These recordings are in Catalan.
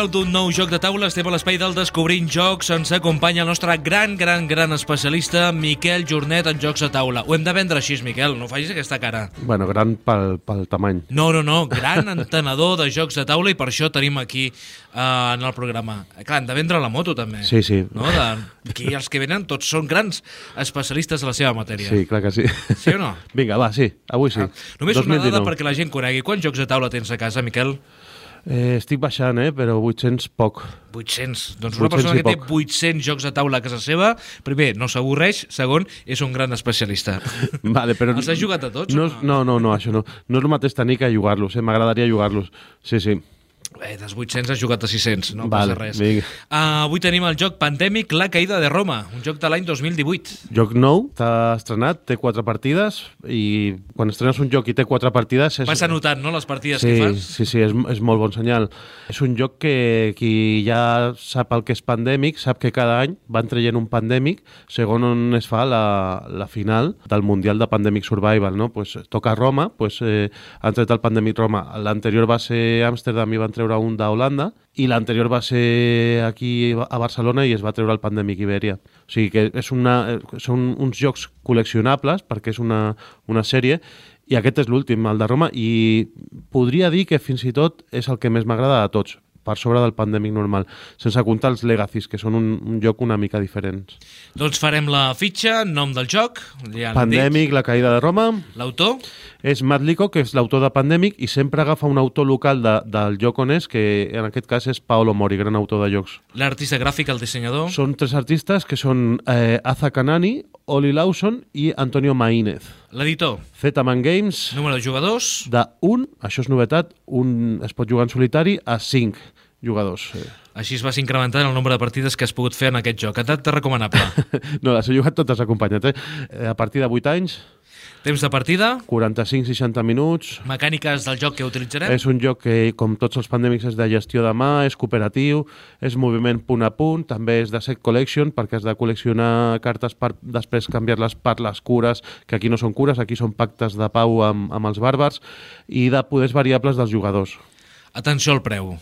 parlar d'un nou joc de taula. Estem a l'espai del Descobrint Jocs. Ens acompanya el nostre gran, gran, gran especialista, Miquel Jornet, en jocs de taula. Ho hem de vendre així, Miquel, no facis aquesta cara. Bueno, gran pel, pel tamany. No, no, no, gran entenedor de jocs de taula i per això tenim aquí uh, en el programa. Clar, hem de vendre la moto també. Sí, sí. No? De, aquí els que venen tots són grans especialistes de la seva matèria. Sí, clar que sí. Sí o no? Vinga, va, sí, avui sí. Ah, només una dada 2019. perquè la gent conegui. Quants jocs de taula tens a casa, Miquel? Eh, estic baixant, eh, però 800 poc. 800. Doncs una 800 persona que té poc. 800 jocs de taula a casa seva, primer, no s'avorreix, segon, és un gran especialista. Vale, però... Els has jugat a tots, No, no, no, no, això no. No és el mateix tenir que jugar-los, eh? m'agradaria jugar-los. Sí, sí. Eh, dels 800 has jugat a 600, no Vale, passa res. vinga. Uh, avui tenim el joc Pandèmic, La caïda de Roma, un joc de l'any 2018. Joc nou, t'ha estrenat, té quatre partides i quan estrenes un joc i té quatre partides... És... Vas anotant, no?, les partides sí, que fas. Sí, sí, és, és molt bon senyal. És un joc que qui ja sap el que és pandèmic, sap que cada any van traient un pandèmic segons on es fa la, la final del Mundial de Pandemic Survival. No? Pues, toca Roma, pues, eh, han tret el Pandemic Roma. L'anterior va ser Amsterdam i van treure un d'Holanda i l'anterior va ser aquí a Barcelona i es va treure el Pandemic Iberia. O sigui que és una, són uns jocs col·leccionables perquè és una, una sèrie i aquest és l'últim, el de Roma, i podria dir que fins i tot és el que més m'agrada de tots, per sobre del Pandemic normal, sense comptar els Legacies, que són un, un joc una mica diferents. Doncs farem la fitxa, nom del joc, ja. Pandemic, la caïda de Roma, L'autor, és Matt Lico, que és l'autor de Pandemic, i sempre agafa un autor local de, del joc on és, que en aquest cas és Paolo Mori, gran autor de jocs. l'artista gràfic, el dissenyador. Són tres artistes que són eh, Aza Kanani, Oli Lawson i Antonio Maínez. L'editor, Zetaman Games, número de jugadors, de un, això és novetat, un es pot jugar en solitari a 5 jugadors. Així es va incrementant el nombre de partides que has pogut fer en aquest joc. Edat recomanable. No, les he jugat totes acompanyat. Eh? A partir de 8 anys, Temps de partida, 45-60 minuts... mecàniques del joc que utilitzarem. És un joc que, com tots els pandèmics, és de gestió de mà, és cooperatiu, és moviment punt a punt, també és de set collection, perquè has de col·leccionar cartes per després canviar-les per les cures, que aquí no són cures, aquí són pactes de pau amb, amb els bàrbars, i de poders variables dels jugadors. Atenció al preu.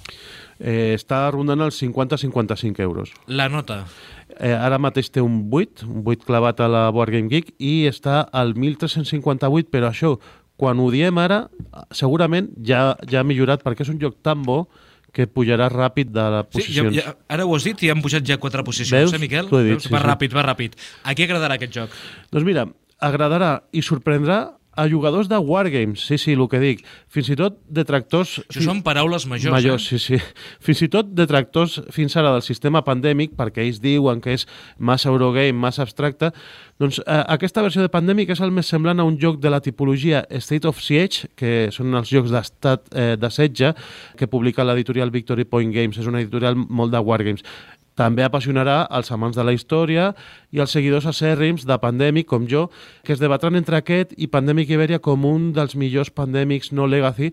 Eh, està rondant els 50-55 euros. La nota. Eh, ara mateix té un 8, un 8 clavat a la Board Game Geek i està al 1358, però això, quan ho diem ara, segurament ja, ja ha millorat perquè és un joc tan bo que pujarà ràpid de les Sí, ja, ja, ara ho has dit i han pujat ja quatre posicions, Veus? eh, Miquel? Dit, Veus? sí, va sí. ràpid, va ràpid. A qui agradarà aquest joc? Doncs mira, agradarà i sorprendrà a jugadors de Wargames, sí, sí, el que dic. Fins i tot detractors... Això són paraules majors, Majors, eh? sí, sí. Fins i tot detractors fins ara del sistema pandèmic, perquè ells diuen que és massa Eurogame, massa abstracte, doncs eh, aquesta versió de Pandemic és el més semblant a un joc de la tipologia State of Siege, que són els jocs d'estat eh, de setge, que publica l'editorial Victory Point Games. És una editorial molt de Wargames. També apassionarà els amants de la història i els seguidors acèrrims de Pandemic, com jo, que es debatran entre aquest i Pandemic Iberia com un dels millors pandèmics no legacy,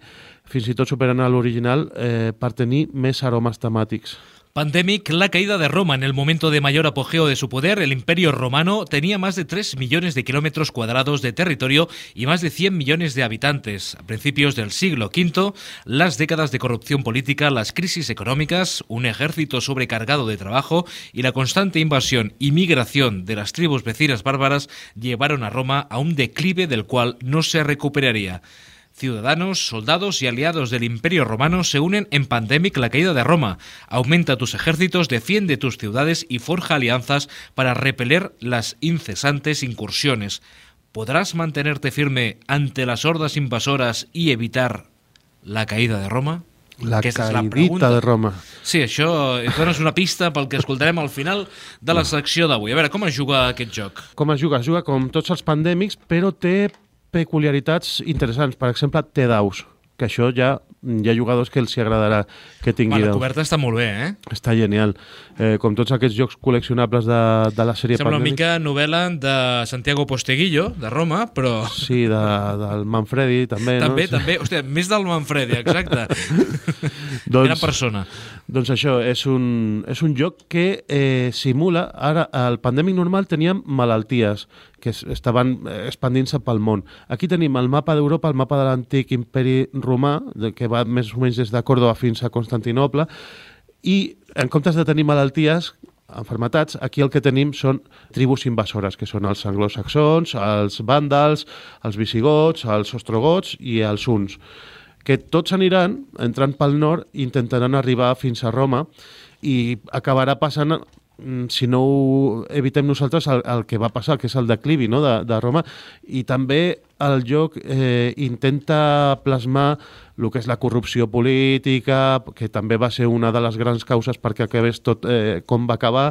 fins i tot superant l'original eh, per tenir més aromes temàtics. Pandemic, la caída de Roma en el momento de mayor apogeo de su poder, el imperio romano tenía más de 3 millones de kilómetros cuadrados de territorio y más de 100 millones de habitantes. A principios del siglo V, las décadas de corrupción política, las crisis económicas, un ejército sobrecargado de trabajo y la constante invasión y migración de las tribus vecinas bárbaras llevaron a Roma a un declive del cual no se recuperaría. Ciudadanos, soldados y aliados del Imperio Romano se unen en Pandemic la caída de Roma. Aumenta tus ejércitos, defiende tus ciudades y forja alianzas para repeler las incesantes incursiones. ¿Podrás mantenerte firme ante las hordas invasoras y evitar la caída de Roma? La és la pregunta. de Roma. Sí, això ens dones una pista pel que escoltarem al final de la secció d'avui. A veure, com es juga aquest joc? Com es juga? Es juga com tots els pandèmics, però té peculiaritats interessants. Per exemple, té daus, que això ja hi ha jugadors que els hi agradarà que tingui Bueno, la coberta està molt bé, eh? Està genial. Eh, com tots aquests jocs col·leccionables de, de la sèrie Sembla una Pandemic. mica novel·la de Santiago Posteguillo, de Roma, però... Sí, de, del Manfredi, també. També, no? també. Hòstia, més del Manfredi, exacte. Doncs- Gran persona. Doncs això, és un, és un joc que eh, simula... Ara, al Pandemic normal teníem malalties, que estaven eh, expandint-se pel món. Aquí tenim el mapa d'Europa, el mapa de l'antic imperi romà, que va més o menys des de Còrdoba fins a Constantinople, i en comptes de tenir malalties, enfermetats, aquí el que tenim són tribus invasores, que són els anglosaxons, els vàndals, els visigots, els ostrogots i els huns, que tots aniran entrant pel nord i intentaran arribar fins a Roma i acabarà passant si no ho evitem nosaltres, el, el que va passar, que és el declivi no? de, de Roma, i també el joc eh, intenta plasmar el que és la corrupció política, que també va ser una de les grans causes perquè acabés tot eh, com va acabar,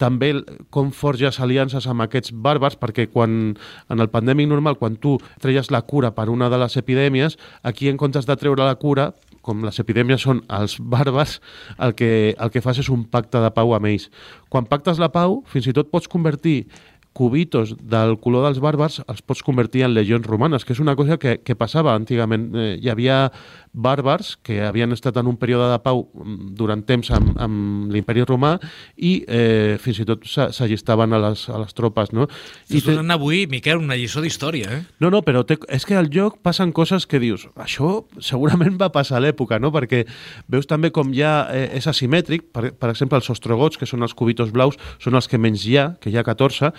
també com forges aliances amb aquests bàrbars, perquè quan en el pandèmic normal, quan tu treies la cura per una de les epidèmies, aquí en comptes de treure la cura, com les epidèmies són els bàrbars, el que, el que fas és un pacte de pau amb ells. Quan pactes la pau, fins i tot pots convertir cubitos del color dels bàrbars els pots convertir en legions romanes, que és una cosa que, que passava antigament. Eh, hi havia bàrbars que havien estat en un període de pau mm, durant temps amb, amb l'imperi romà i eh, fins i tot s'allistaven a, les, a les tropes. No? I donant avui, Miquel, una lliçó d'història. Eh? No, no, però té, és que al joc passen coses que dius, això segurament va passar a l'època, no? perquè veus també com ja eh, és asimètric, per, per exemple, els ostrogots, que són els cubitos blaus, són els que menys hi ha, que hi ha 14,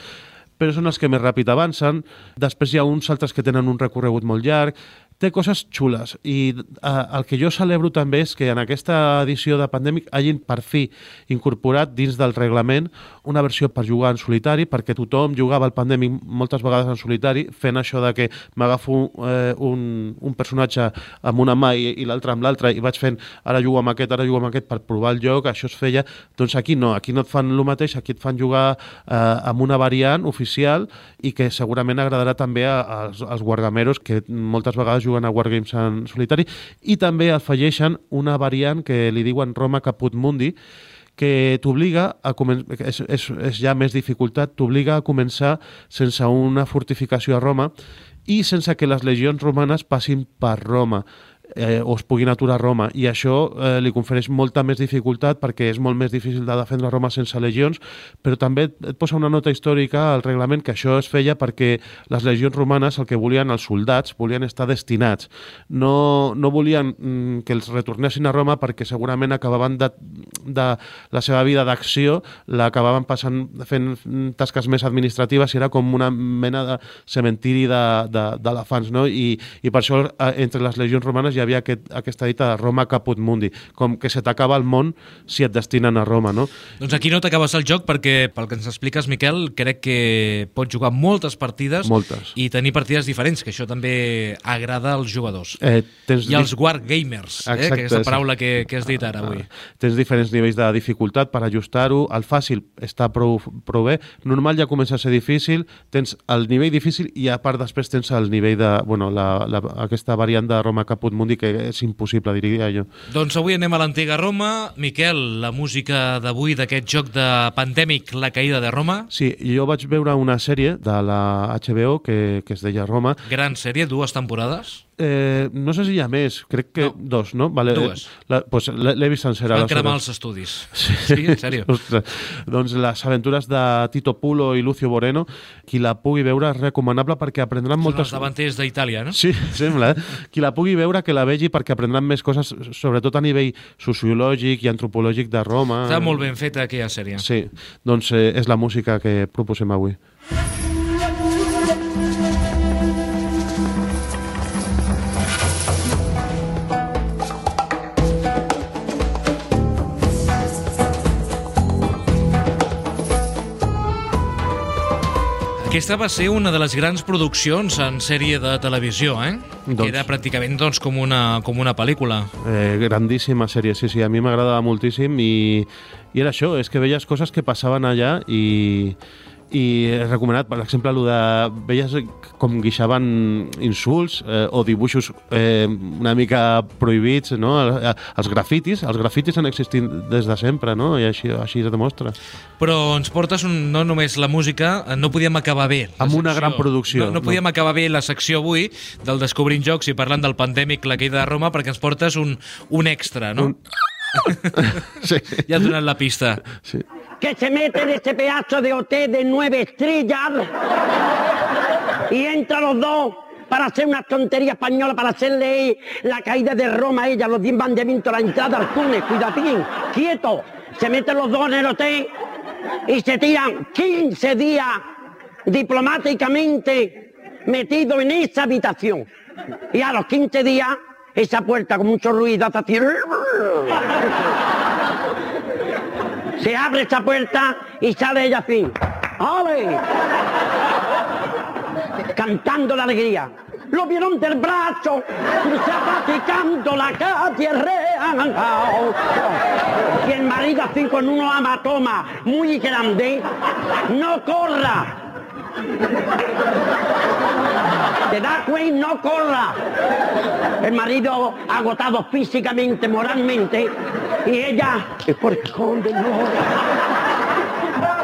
però són els que més ràpid avancen. Després hi ha uns altres que tenen un recorregut molt llarg té coses xules. I eh, el que jo celebro també és que en aquesta edició de Pandèmic hagin per fi incorporat dins del reglament una versió per jugar en solitari perquè tothom jugava al Pandèmic moltes vegades en solitari fent això de que m'agafo eh, un, un personatge amb una mà i, i l'altra amb l'altra i vaig fent ara jugo amb aquest, ara jugo amb aquest per provar el joc, això es feia, doncs aquí no, aquí no et fan el mateix, aquí et fan jugar eh, amb una variant oficial i que segurament agradarà també als, als guargameros que moltes vegades a Wargames en solitari, i també afegeixen una variant que li diuen Roma Caput Mundi, que t'obliga a començar, és, és, és ja més dificultat, t'obliga a començar sense una fortificació a Roma i sense que les legions romanes passin per Roma eh, o es puguin aturar Roma. I això eh, li confereix molta més dificultat perquè és molt més difícil de defendre Roma sense legions, però també et posa una nota històrica al reglament que això es feia perquè les legions romanes el que volien els soldats, volien estar destinats. No, no volien mm, que els retornessin a Roma perquè segurament acabaven de, de la seva vida d'acció l'acabaven passant fent tasques més administratives i era com una mena de cementiri d'elefants, no? I, i per això eh, entre les legions romanes hi havia aquest, aquesta dita de Roma caput mundi, com que se t'acaba el món si et destinen a Roma, no? Doncs aquí no t'acabes el joc perquè, pel que ens expliques, Miquel, crec que pots jugar moltes partides moltes. i tenir partides diferents, que això també agrada als jugadors. Eh, tens I als wargamers, eh, que és la paraula que, que has dit ara avui. Ah, tens diferents nivells de dificultat per ajustar-ho. El fàcil està prou, prou bé. Normal ja comença a ser difícil. Tens el nivell difícil i a part després tens el nivell de... Bueno, la, la, aquesta variant de Roma Caput Mundi que és impossible, diria jo. Doncs avui anem a l'antiga Roma. Miquel, la música d'avui d'aquest joc de pandèmic, La caïda de Roma. Sí, jo vaig veure una sèrie de la HBO que, que es deia Roma. Gran sèrie, dues temporades. Eh, no sé si hi ha més, crec que no. dos, no? Vale, Dues. La, pues l'he vist sencera. Van cremar els estudis. Sí, sí en sèrio. Ostres. Doncs les aventures de Tito Pulo i Lucio Moreno, qui la pugui veure és recomanable perquè aprendran Són moltes... Són els davanters d'Itàlia, no? Sí, sembla. Eh? Qui la pugui veure, que la vegi perquè aprendran més coses, sobretot a nivell sociològic i antropològic de Roma. Està molt ben feta aquella sèrie. Sí, doncs eh, és la música que proposem avui. Aquesta va ser una de les grans produccions en sèrie de televisió, eh? Doncs, Era pràcticament doncs, com, una, com una pel·lícula. Eh, grandíssima sèrie, sí, sí. A mi m'agradava moltíssim i, i era això, és que veies coses que passaven allà i, i és recomanat, per exemple, el de veies com guixaven insults eh, o dibuixos eh, una mica prohibits, no? Els grafitis, els grafitis han existit des de sempre, no? I així, així es demostra. Però ens portes un, no només la música, no podíem acabar bé. Amb una gran producció. No, no podíem no. acabar bé la secció avui del Descobrint Jocs i parlant del pandèmic, la caïda de Roma, perquè ens portes un, un extra, no? Un... sí. Ja has donat la pista. Sí. Que se mete en ese pedazo de hotel de nueve estrellas Y entran los dos para hacer una tontería española, para hacerle la caída de Roma a ella, los diez mandamientos, la entrada al túnel, cuidadín, quieto. Se meten los dos en el hotel y se tiran 15 días diplomáticamente metidos en esa habitación. Y a los 15 días, esa puerta con mucho ruido hace así. Se abre esa puerta y sale ella así. ¡Ale! Cantando la alegría. Lo vieron del brazo, zapaticando la calle real. Y el marido así con unos amatomas muy grande. No corra. ¿Te das cuenta? No corra. El marido agotado físicamente, moralmente, y ella, es por esconde, no.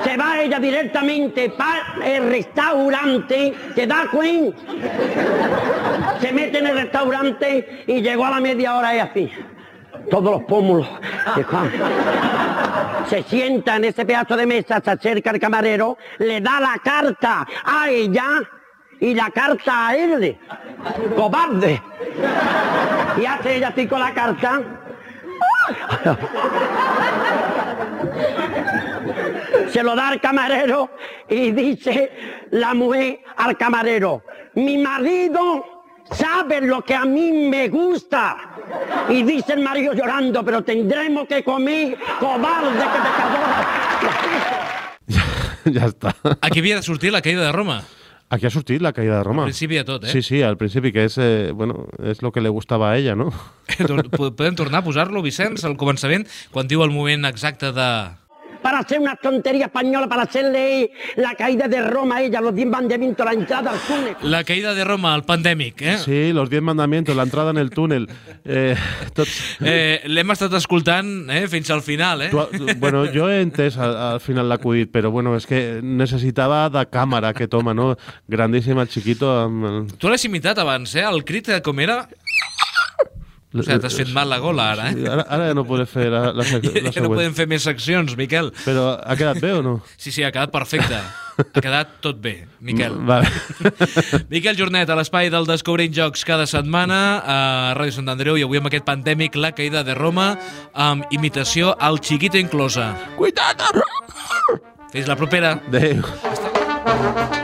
Se va ella directamente para el restaurante, ¿te das cuenta? Se mete en el restaurante y llegó a la media hora y así. Todos los pómulos. Se sienta en ese pedazo de mesa, se acerca el camarero, le da la carta a ella y la carta a él. Cobarde. Y hace ella así con la carta. Se lo da al camarero y dice la mujer al camarero, mi marido sabe lo que a mí me gusta. Y dice el marido llorando, pero tendremos que comer cobarde que te ja està. Aquí havia de sortir la caïda de Roma. Aquí ha sortit la caïda de Roma. Al principi de tot, eh? Sí, sí, al principi, que és, eh, bueno, és lo que le gustava a ella, no? Podem tornar a posar-lo, Vicenç, al començament, quan diu el moment exacte de... Para hacer una tontería española, para hacerle la caída de Roma a ella, los diez mandamientos, la entrada al túnel. La caïda de Roma, el pandèmic, eh? Sí, los diez mandamientos, la entrada en el túnel. Eh, tots... Eh, L'hem estat escoltant eh, fins al final, eh? Tu, tu- bueno, jo he entès al, al final l'acudit, però bueno, és que necessitava de càmera aquest home, no? Grandíssim el chiquito amb. Tu l'has imitat abans, eh? El crit, eh, com era? O sigui, t'has fet mal la gola, ara, Sí, eh? Ara, ara ja no podré fer la, la, sec- la Ja no següent. podem fer més seccions, Miquel. Però ha quedat bé o no? Sí, sí, ha quedat perfecte. Ha quedat tot bé, Miquel. Vale. Miquel Jornet, a l'espai del Descobrint Jocs cada setmana a Ràdio Sant Andreu i avui amb aquest pandèmic La caïda de Roma amb imitació al Chiquito inclosa. Cuida't! Fins la propera. Adéu.